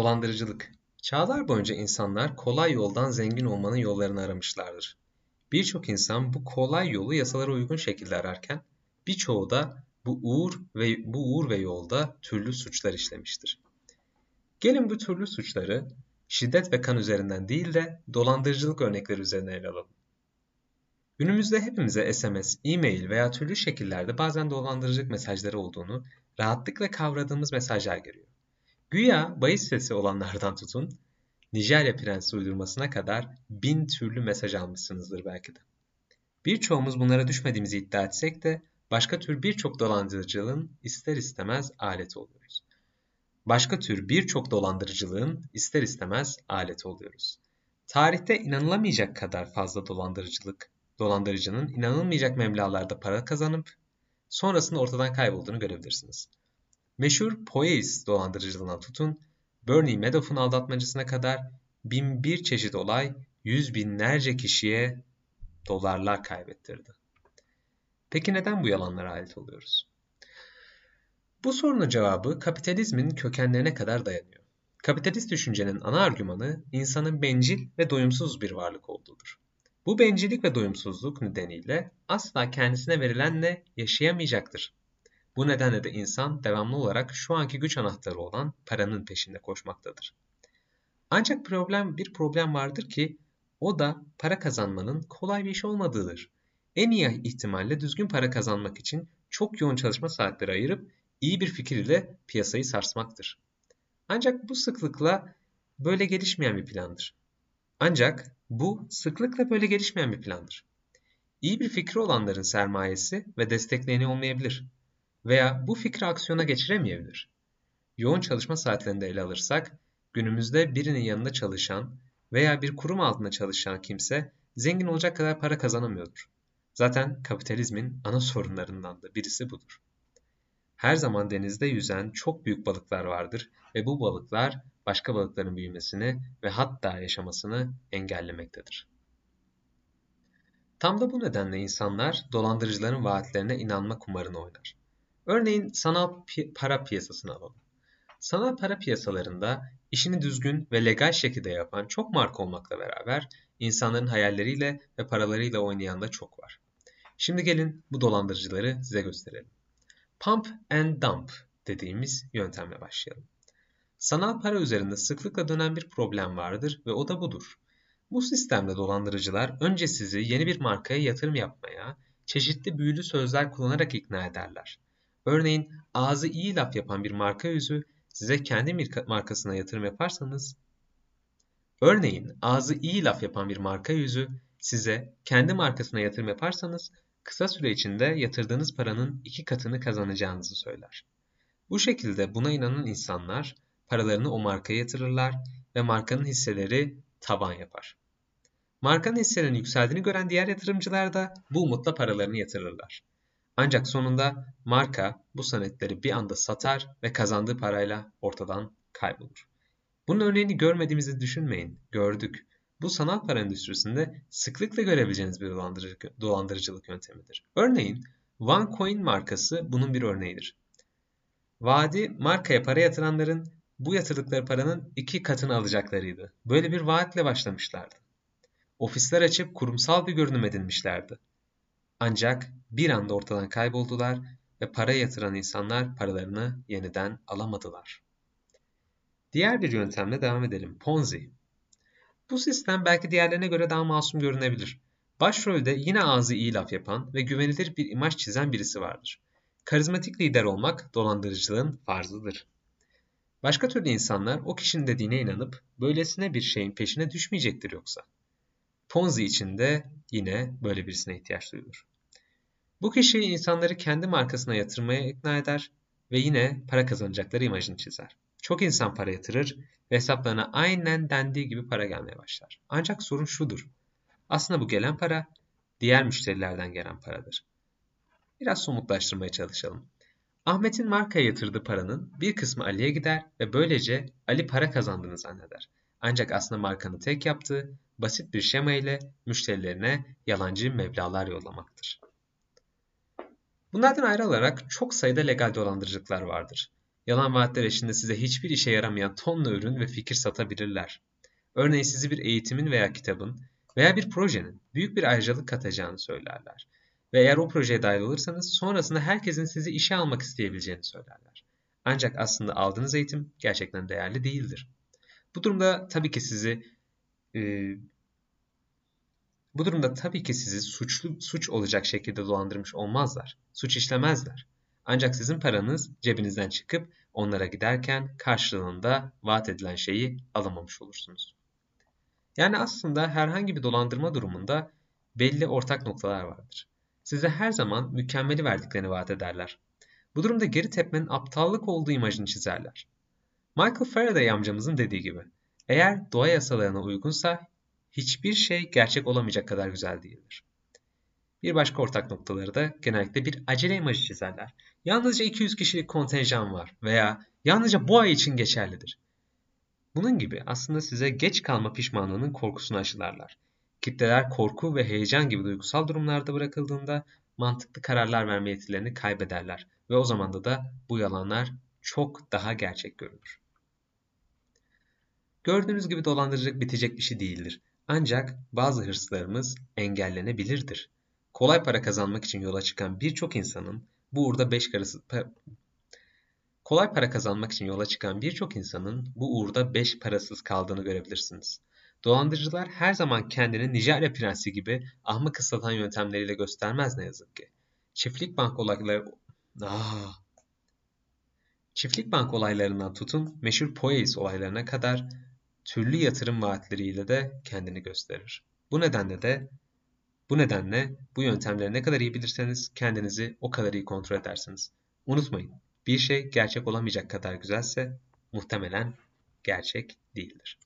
Dolandırıcılık. Çağlar boyunca insanlar kolay yoldan zengin olmanın yollarını aramışlardır. Birçok insan bu kolay yolu yasalara uygun şekilde ararken birçoğu da bu uğur ve bu uğur ve yolda türlü suçlar işlemiştir. Gelin bu türlü suçları şiddet ve kan üzerinden değil de dolandırıcılık örnekleri üzerine ele alalım. Günümüzde hepimize SMS, e-mail veya türlü şekillerde bazen dolandırıcılık mesajları olduğunu rahatlıkla kavradığımız mesajlar geliyor. Güya bahis sitesi olanlardan tutun, Nijerya prensi uydurmasına kadar bin türlü mesaj almışsınızdır belki de. Birçoğumuz bunlara düşmediğimizi iddia etsek de başka tür birçok dolandırıcılığın ister istemez aleti oluyoruz. Başka tür birçok dolandırıcılığın ister istemez aleti oluyoruz. Tarihte inanılamayacak kadar fazla dolandırıcılık, dolandırıcının inanılmayacak meblağlarda para kazanıp sonrasında ortadan kaybolduğunu görebilirsiniz. Meşhur Poise dolandırıcılığına tutun, Bernie Madoff'un aldatmacısına kadar bin bir çeşit olay yüz binlerce kişiye dolarlar kaybettirdi. Peki neden bu yalanlara ait oluyoruz? Bu sorunun cevabı kapitalizmin kökenlerine kadar dayanıyor. Kapitalist düşüncenin ana argümanı insanın bencil ve doyumsuz bir varlık olduğudur. Bu bencillik ve doyumsuzluk nedeniyle asla kendisine verilenle yaşayamayacaktır. Bu nedenle de insan devamlı olarak şu anki güç anahtarı olan paranın peşinde koşmaktadır. Ancak problem bir problem vardır ki o da para kazanmanın kolay bir iş olmadığıdır. En iyi ihtimalle düzgün para kazanmak için çok yoğun çalışma saatleri ayırıp iyi bir fikir ile piyasayı sarsmaktır. Ancak bu sıklıkla böyle gelişmeyen bir plandır. Ancak bu sıklıkla böyle gelişmeyen bir plandır. İyi bir fikri olanların sermayesi ve destekleyeni olmayabilir veya bu fikri aksiyona geçiremeyebilir. Yoğun çalışma saatlerinde ele alırsak, günümüzde birinin yanında çalışan veya bir kurum altında çalışan kimse zengin olacak kadar para kazanamıyordur. Zaten kapitalizmin ana sorunlarından da birisi budur. Her zaman denizde yüzen çok büyük balıklar vardır ve bu balıklar başka balıkların büyümesini ve hatta yaşamasını engellemektedir. Tam da bu nedenle insanlar dolandırıcıların vaatlerine inanma kumarını oynar. Örneğin sanal pi para piyasasını alalım. Sanal para piyasalarında işini düzgün ve legal şekilde yapan çok marka olmakla beraber insanların hayalleriyle ve paralarıyla oynayan da çok var. Şimdi gelin bu dolandırıcıları size gösterelim. Pump and dump dediğimiz yöntemle başlayalım. Sanal para üzerinde sıklıkla dönen bir problem vardır ve o da budur. Bu sistemde dolandırıcılar önce sizi yeni bir markaya yatırım yapmaya, çeşitli büyülü sözler kullanarak ikna ederler. Örneğin ağzı iyi laf yapan bir marka yüzü size kendi markasına yatırım yaparsanız Örneğin ağzı iyi laf yapan bir marka yüzü size kendi markasına yatırım yaparsanız kısa süre içinde yatırdığınız paranın iki katını kazanacağınızı söyler. Bu şekilde buna inanan insanlar paralarını o markaya yatırırlar ve markanın hisseleri tavan yapar. Markanın hisselerinin yükseldiğini gören diğer yatırımcılar da bu umutla paralarını yatırırlar. Ancak sonunda marka bu senetleri bir anda satar ve kazandığı parayla ortadan kaybolur. Bunun örneğini görmediğimizi düşünmeyin, gördük. Bu sanal para endüstrisinde sıklıkla görebileceğiniz bir dolandırıcılık yöntemidir. Örneğin OneCoin markası bunun bir örneğidir. Vadi markaya para yatıranların bu yatırdıkları paranın iki katını alacaklarıydı. Böyle bir vaatle başlamışlardı. Ofisler açıp kurumsal bir görünüm edinmişlerdi. Ancak bir anda ortadan kayboldular ve para yatıran insanlar paralarını yeniden alamadılar. Diğer bir yöntemle devam edelim. Ponzi. Bu sistem belki diğerlerine göre daha masum görünebilir. Başrolde yine ağzı iyi laf yapan ve güvenilir bir imaj çizen birisi vardır. Karizmatik lider olmak dolandırıcılığın farzıdır. Başka türlü insanlar o kişinin dediğine inanıp böylesine bir şeyin peşine düşmeyecektir yoksa. Ponzi için de yine böyle birisine ihtiyaç duyulur. Bu kişi insanları kendi markasına yatırmaya ikna eder ve yine para kazanacakları imajını çizer. Çok insan para yatırır ve hesaplarına aynen dendiği gibi para gelmeye başlar. Ancak sorun şudur. Aslında bu gelen para diğer müşterilerden gelen paradır. Biraz somutlaştırmaya çalışalım. Ahmet'in markaya yatırdığı paranın bir kısmı Ali'ye gider ve böylece Ali para kazandığını zanneder. Ancak aslında markanın tek yaptığı basit bir şema ile müşterilerine yalancı meblağlar yollamaktır. Bunlardan ayrı olarak çok sayıda legal dolandırıcılıklar vardır. Yalan vaatler eşliğinde size hiçbir işe yaramayan tonla ürün ve fikir satabilirler. Örneğin sizi bir eğitimin veya kitabın veya bir projenin büyük bir ayrıcalık katacağını söylerler. Ve eğer o projeye dahil olursanız sonrasında herkesin sizi işe almak isteyebileceğini söylerler. Ancak aslında aldığınız eğitim gerçekten değerli değildir. Bu durumda tabii ki sizi e, bu durumda tabii ki sizi suçlu suç olacak şekilde dolandırmış olmazlar. Suç işlemezler. Ancak sizin paranız cebinizden çıkıp onlara giderken karşılığında vaat edilen şeyi alamamış olursunuz. Yani aslında herhangi bir dolandırma durumunda belli ortak noktalar vardır. Size her zaman mükemmeli verdiklerini vaat ederler. Bu durumda geri tepmenin aptallık olduğu imajını çizerler. Michael Faraday amcamızın dediği gibi, eğer doğa yasalarına uygunsa hiçbir şey gerçek olamayacak kadar güzel değildir. Bir başka ortak noktaları da genellikle bir acele imajı çizerler. Yalnızca 200 kişilik kontenjan var veya yalnızca bu ay için geçerlidir. Bunun gibi aslında size geç kalma pişmanlığının korkusunu aşılarlar. Kitleler korku ve heyecan gibi duygusal durumlarda bırakıldığında mantıklı kararlar verme yetilerini kaybederler ve o zamanda da bu yalanlar çok daha gerçek görünür. Gördüğünüz gibi dolandırıcılık bitecek bir şey değildir. Ancak bazı hırslarımız engellenebilirdir. Kolay para kazanmak için yola çıkan birçok insanın bu uğurda beş karısı Kolay para kazanmak için yola çıkan birçok insanın bu uğurda beş parasız kaldığını görebilirsiniz. Dolandırıcılar her zaman kendini Nijerya prensi gibi ahmak ıslatan yöntemleriyle göstermez ne yazık ki. Çiftlik bank olayları... Aa. Çiftlik bank olaylarından tutun meşhur Poyes olaylarına kadar türlü yatırım vaatleriyle de kendini gösterir. Bu nedenle de bu nedenle bu yöntemleri ne kadar iyi bilirseniz kendinizi o kadar iyi kontrol edersiniz. Unutmayın, bir şey gerçek olamayacak kadar güzelse muhtemelen gerçek değildir.